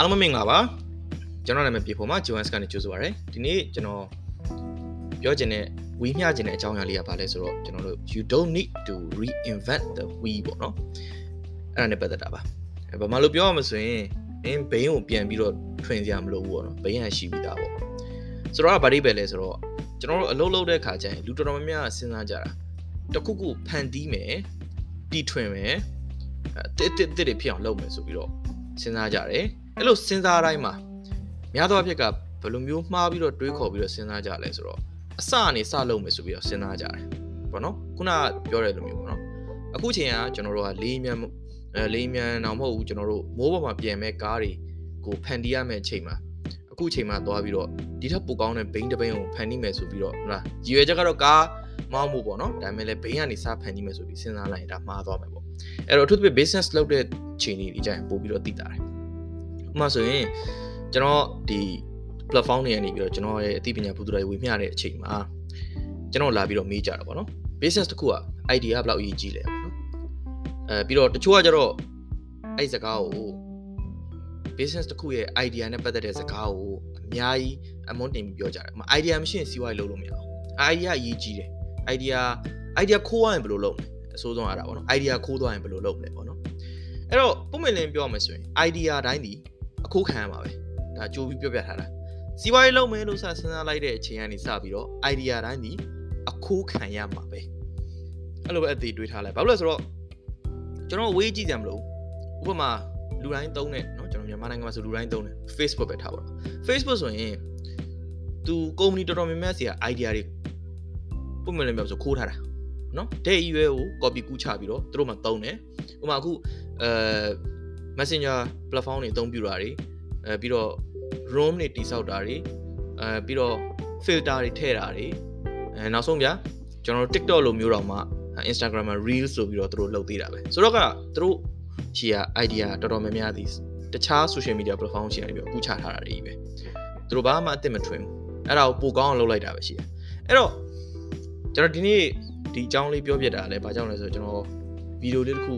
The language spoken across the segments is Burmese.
အားလုံးမင်္ဂလာပါကျွန်တော်နာမည်ပြေဖို့မှာ Jones ကနေကြိုဆိုပါရစေဒီနေ့ကျွန်တော်ပြောချင်တဲ့ဝီမျှချင်တဲ့အကြောင်းအရာလေးကဘာလဲဆိုတော့ကျွန်တော်တို့ you don't need to reinvent the wheel ပေါ့နော်အဲ့ဒါနဲ့ပတ်သက်တာပါဘာမှလို့ပြောရမဆိုရင်အင်းဘိန်းကိုပြန်ပြီးတော့ထွင်စရာမလိုဘူးပေါ့နော်ဘိန်းကရှိပြီးသားပေါ့ဆိုတော့ဘာတွေပဲလဲဆိုတော့ကျွန်တော်တို့အလုပ်လုပ်တဲ့ခါကျရင်လူတော်တော်များများစဉ်းစားကြတာတခုခုဖန်တီးမယ်တီထွင်မယ်တစ်တစ်တစ်တွေဖြစ်အောင်လုပ်မယ်ဆိုပြီးတော့စဉ်းစားကြတယ် အဲ့လိုစဉ်းစားတိုင်းမှာများသောအားဖြင့်ကဘယ်လိုမျိုးမှားပြီးတော့တွေးခေါ်ပြီးတော့စဉ်းစားကြလဲဆိုတော့အစအနေစလုပ်မယ်ဆိုပြီးတော့စဉ်းစားကြတယ်ပေါ့နော်ခုနကပြောတဲ့လိုမျိုးပေါ့နော်အခုချိန်ကကျွန်တော်တို့ကလေးမြန်အဲလေးမြန်တော့မဟုတ်ဘူးကျွန်တော်တို့မိုးပေါ်မှာပြင်မဲ့ကားတွေကိုဖန်တီးရမယ့်အချိန်မှာအခုချိန်မှာသွားပြီးတော့ဒီထက်ပိုကောင်းတဲ့ဘိန်းတစ်ဘိန်းကိုဖန်တီးမယ်ဆိုပြီးတော့ဟုတ်လားရည်ရွယ်ချက်ကတော့ကားမောင်းမှုပေါ့နော်ဒါပေမဲ့လည်းဘိန်းကနေစဖန်တီးမယ်ဆိုပြီးစဉ်းစားလိုက်ရင်ဒါမှားသွားမယ်ပေါ့အဲ့တော့အထူးသဖြင့် business လုပ်တဲ့ချိန်ကြီးဒီကြရင်ပို့ပြီးတော့သိတာတယ်ဥပ မာဆိုရင်ကျွန်တော်ဒီ platform တွေကနေပြီးတော့ကျွန်တော်ရဲ့အသိပညာဘုဒ္ဓတွေဝေမျှတဲ့အချိန်မှာကျွန်တော်လာပြီးတော့မေးကြတာပေါ့နော် business တစ်ခုက idea ဘယ်လောက်အရေးကြီးလဲပေါ့နော်အဲပြီးတော့တချို့ကကျတော့အဲ့စကားကို business တစ်ခုရဲ့ idea နဲ့ပတ်သက်တဲ့စကားကိုအများကြီးအမွန်းတင်ပြီးပြောကြတယ်။မ idea မရှိရင်စီးပွားရေးလုပ်လို့မရအောင်။ idea အရေးကြီးတယ်။ idea idea ခိုးသွားရင်ဘယ်လိုလုပ်မလဲ။အစိုးဆုံးရတာပေါ့နော်။ idea ခိုးသွားရင်ဘယ်လိုလုပ်မလဲပေါ့နော်။အဲ့တော့ပုံမှန်လင်းပြောရမယ်ဆိုရင် idea တိုင်းဒီ အခိုးခံရမှာပဲ။ဒါကြိုးပြီးပြောပြထားတာ။စီးပွားရေးလုပ်မယ်လို့စစဉ်းစားလိုက်တဲ့အချိန်ကနေစပြီးတော့ idea တိုင်းဒီအခိုးခံရမှာပဲ။အဲ့လိုပဲအသေးတွေးထားလိုက်။ဘာလို့လဲဆိုတော့ကျွန်တော်ဝေးကြည့်ကြမလို့ဥပမာလူတိုင်းသုံးတဲ့เนาะကျွန်တော်မြန်မာနိုင်ငံမှာဆိုလူတိုင်းသုံးတယ် Facebook ပဲထားပါတော့ Facebook ဆိုရင်သူကုမ္ပဏီတော်တော်များများစီက idea တွေပုံမှန်လည်းပြောဆိုခိုးထားတာเนาะတဲ့ရွယ်ကို copy ကူးချပြီးတော့သူတို့မှသုံးတယ်ဥပမာအခုအဲ Messenger platform တွေအသုံးပြုတာတွေအဲပြီးတော့ room တွေတိစောက်တာတွေအဲပြီးတော့ filter တွေထည့်တာတွေအဲနောက်ဆုံးဗျာကျွန်တော်တို့ TikTok လိုမျိုးတော့မှ Instagram မှာ Reels ဆိုပြီးတော့သူတို့လုပ်သေးတာပဲဆိုတော့ကသူတို့ရှီက idea တော်တော်များများသည်တခြား social media platform ရှီကနေပြီးအခုချထားတာတွေကြီးပဲသူတို့ဘာမှအစ်စ်မထွင်ဘူးအဲ့ဒါကိုပိုကောင်းအောင်လုပ်လိုက်တာပဲရှိတယ်အဲ့တော့ကျွန်တော်ဒီနေ့ဒီအကြောင်းလေးပြောပြတာလည်းဘာကြောင့်လဲဆိုတော့ကျွန်တော်ဗီဒီယိုလေးတစ်ခု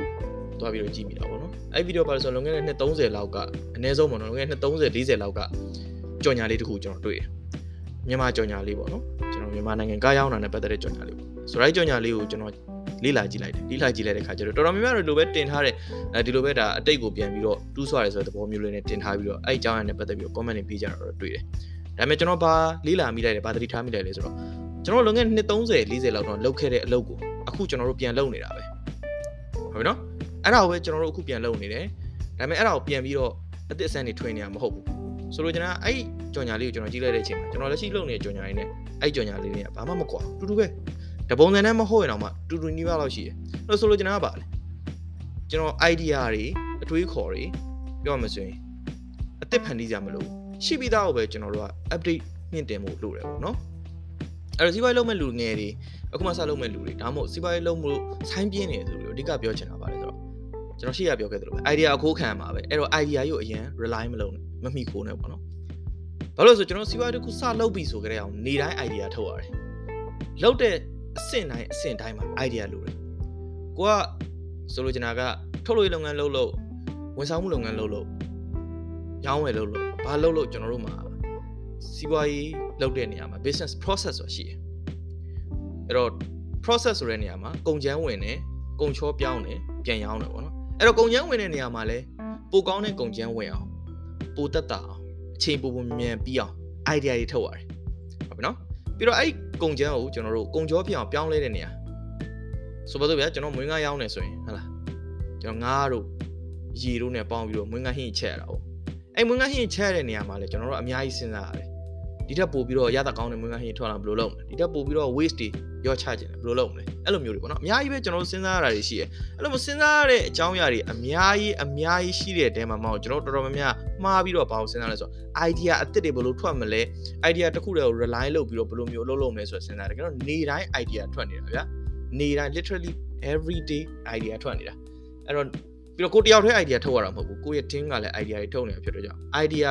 သွားပြီးတော့ကြည့်မိတာပေါ့နော်အဲ့ဗီဒီယိုပါလို့ဆိုတော့လွန်ခဲ့တဲ့နှစ်30လောက်ကအနည်းဆုံးပေါ့နော်လွန်ခဲ့တဲ့နှစ်30 40လောက်ကကြော်ညာလေးတစ်ခုကျွန်တော်တွေ့တယ်မြန်မာကြော်ညာလေးပေါ့နော်ကျွန်တော်မြန်မာနိုင်ငံကားရောက်တာနဲ့ပတ်သက်တဲ့ကြော်ညာလေးပေါ့ဆိုတော့အဲ့ကြော်ညာလေးကိုကျွန်တော်လေ့လာကြည့်လိုက်တယ်လေ့လာကြည့်လိုက်တဲ့ခါကျတော့တော်တော်များများတို့လိုပဲတင်ထားတဲ့အဲဒီလိုပဲဒါအတိတ်ကိုပြန်ပြီးတော့တူးဆွရတယ်ဆိုတဲ့သဘောမျိုးလေးနဲ့တင်ထားပြီးတော့အဲ့အကြောင်းအရာနဲ့ပတ်သက်ပြီးတော့ comment တွေပေးကြတာတော့တွေ့တယ်ဒါပေမဲ့ကျွန်တော်ဘာလေ့လာမိလိုက်တယ်ဘာသတိထားမိလိုက်လဲဆိုတော့ကျွန်တော်လွန်ခဲ့တဲ့နှစ်30 40လောက်တော့လုပ်ခဲ့တဲ့အလုပ်ကိုအခုကျွန်တော်တို့ပြန်လုပ်နေတာပဲဟုတ်ပြီနော် အဲ့ဒါကိုပဲကျွန်တော်တို့အခုပြန်လုပ်နေတယ်ဒါပေမဲ့အဲ့ဒါကိုပြန်ပြီးတော့အသစ်အဆန်းတွေထွင်နေရမှာမဟုတ်ဘူးဆိုလိုချင်တာအဲ့ကြော်ညာလေးကိုကျွန်တော်ကြည့်လိုက်တဲ့အချိန်မှာကျွန်တော်လက်ရှိလုပ်နေတဲ့ကြော်ညာလေးနဲ့အဲ့ကြော်ညာလေးတွေကဘာမှမကွာတူတူပဲတပုံစံနဲ့မဟုတ်ရင်တော့မှတူတူနီးပါးလောက်ရှိတယ်အဲ့ဆိုလိုချင်တာကဘာလဲကျွန်တော် idea တွေအတွေးခေါ်တွေပြောမှဆိုရင်အသစ်ဖန်တီးကြမလို့ရှိပြီးသားကိုပဲကျွန်တော်တို့က update မြင့်တင်ဖို့လိုတယ်ပေါ့နော်အဲ့တော့စီးပွားရေးလုပ်မဲ့လူငယ်တွေအခုမှစလုပ်မဲ့လူတွေဒါမှမဟုတ်စီးပွားရေးလုပ်မှုဆိုင်းပြင်းနေတယ်ဆိုလို့အဓိကပြောချင်တာပါလေဆိုတော့ ကျွန်တော်ရှေ့ရပြောခဲ့သလိုပဲ idea အခိုးခံရမှာပဲအဲ့တော့ idea ရုပ်အရင် rely မလုပ်နဲ့မမိခိုးနဲ့ပေါ့နော်ဘာလို့လဲဆိုကျွန်တော်စီးပွားရေးတစ်ခုစလုပ်ပြီဆိုကြတဲ့အောင်နေတိုင်း idea ထုတ်ရတယ်လုပ်တဲ့အဆင့်တိုင်းအဆင့်တိုင်းမှာ idea လိုတယ်ကိုကဆိုလိုချင်တာကထုတ်လို့လုပ်ငန်းလုပ်လို့ဝန်ဆောင်မှုလုပ်ငန်းလုပ်လို့ရောင်းဝယ်လုပ်လို့ဘာလုပ်လို့ကျွန်တော်တို့မှာစီးပွားရေးလုပ်တဲ့နေရာမှာ business process ဆိုတာရှိတယ်အဲ့တော့ process ဆိုတဲ့နေရာမှာကုန်ကျန်းဝင်တယ်ကုန်ချောပြောင်းတယ်ပြန်ရောင်းတယ်ပေါ့နော် အဲ့တော့ကုန်ကျန်းဝင်တဲ့နေရာမှာလဲပိုကောင်းတဲ့ကုန်ကျန်းဝင်အောင်ပိုတက်တာအောင်အချိန်ပိုပိုမြန်ပြီးအောင် idea တွေထုတ်ရတယ်ဟုတ်ပြီနော်ပြီးတော့အဲ့ကုန်ကျန်းကိုကျွန်တော်တို့ကုန်ကြောပြအောင်ပြောင်းလဲတဲ့နေရာဆိုပါတော့ဗျာကျွန်တော်မွေးငါးရောင်းနေဆိုရင်ဟုတ်လားကျွန်တော်ငါးတို့ရေတို့နဲ့ပေါင်းပြီးတော့မွေးငါးဟင်းချက်ရတာဟုတ်အဲ့မွေးငါးဟင်းချက်တဲ့နေရာမှာလဲကျွန်တော်တို့အများကြီးစဉ်းစားရတယ် ဒီထက်ပိုပြီးတော့ရတာကောင်းတဲ့မွေးငါးဟင်းထွက်လာဘယ်လိုလုပ်မလဲဒီထက်ပိုပြီးတော့ waste တွေရောချခြင်းဘယ်လိုလုပ်မလဲအဲ့လိုမျိုးတွေပေါ့နော်အများကြီးပဲကျွန်တော်တို့စဉ်းစားရတာတွေရှိတယ်အဲ့လိုမစဉ်းစားရတဲ့အကြောင်းအရာတွေအများကြီးအများကြီးရှိတဲ့တဲမှာမဟုတ်ကျွန်တော်တို့တော်တော်များများမှားပြီးတော့ဘာလို့စဉ်းစားလဲဆိုတော့ idea အသစ်တွေဘယ်လိုထွက်မလဲ idea တစ်ခုတည်းကို rely လုပ်ပြီးတော့ဘယ်လိုမျိုးလုပ်လုပ်မလဲဆိုတော့စဉ်းစားတယ်ကျွန်တော်နေတိုင်း idea ထွက်နေတာဗျာနေတိုင်း literally every day idea ထွက်နေတာအဲ့တော့ပြီးတော့ကိုတယောက်တည်း idea ထုတ်ရတာမဟုတ်ဘူးကိုရဲ့ team ကလည်း idea တွေထုတ်နေတာဖြစ်တော့ကြောင့် idea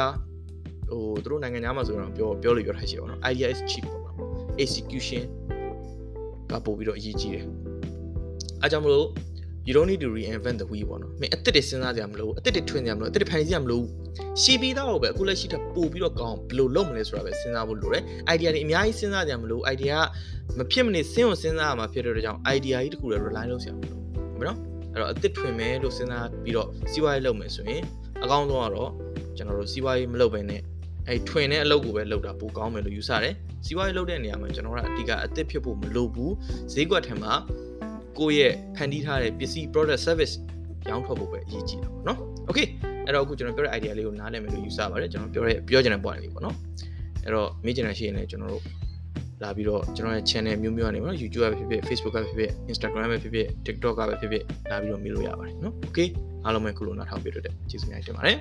ဟိုသူတို့နိုင်ငံသားမှာဆိုတော့ပြောပြောလို့ပြောထားရှိပါတော့ idea is cheap ပေါ့နော် execution ကပို့ပြီးတော့အရေးကြီးတယ်အဲကြောင့်မလို့ you don't need to reinvent the wheel ပေါ့နော်မင်းအစ်စ်တွေစဉ်းစားကြမလို့အစ်စ်တွေထွင်ကြမလို့အစ်စ်တွေဖန်တီးကြမလို့ရှီပြီးတော့ပဲအခုလက်ရှိထပ်ပို့ပြီးတော့ကောင်းဘယ်လိုလုပ်မလဲဆိုတာပဲစဉ်းစားဖို့လိုတယ် idea တွေအများကြီးစဉ်းစားကြမလို့ idea ကမဖြစ်မနေစဉ်းကိုစဉ်းစားရမှာဖြစ်တဲ့ကြောင့် idea ကြီးတစ်ခုလည်း rely လုပ်စရာမလိုဘူးဟုတ်နော်အဲ့တော့အစ်စ်ထွင်မယ်လို့စဉ်းစားပြီးတော့စီးပွားရေးလုပ်မယ်ဆိုရင်အကောင်းဆုံးကတော့ကျွန်တော်တို့စီးပွားရေးမလုပ်ဘဲနဲ့ အဲ့ထွင်တဲ့အလုပ်ကိုပဲလုပ်တာပိုကောင်းမယ်လို့ယူဆတယ်စီးပွားရေးလုပ်တဲ့နေရာမှာကျွန်တော်တို့ကအဓိကအစ်စ်ဖြစ်ဖို့မလိုဘူးဈေးကွက်ထဲမှာကိုယ့်ရဲ့ဖန်တီးထားတဲ့ပစ္စည်း product service ရောင်းထွက်ဖို့ပဲအရေးကြီးတာပေါ့နော် okay အဲ့တော့အခုကျွန်တော်ပြောတဲ့ idea လေးကိုနားလည်မယ်လို့ယူဆပါတယ်ကျွန်တော်ပြောတဲ့ပြောချင်တဲ့ point လေးပေါ့နော်အဲ့တော့မေးချင်တာရှိရင်လည်းကျွန်တော်တို့လာပြီးတော့ကျွန်တော်ရဲ့ channel မျိုးမျိုးကနေပေါ့နော် YouTube ပဲဖြစ်ဖြစ် Facebook ကပဲဖြစ်ဖြစ် Instagram ပဲဖြစ်ဖြစ် TikTok ကပဲဖြစ်ဖြစ်လာပြီးတော့မေးလို့ရပါတယ်နော် okay အားလုံးပဲခုလိုနားထောင်ပြတဲ့ကျေးဇူးများတင်ပါတယ်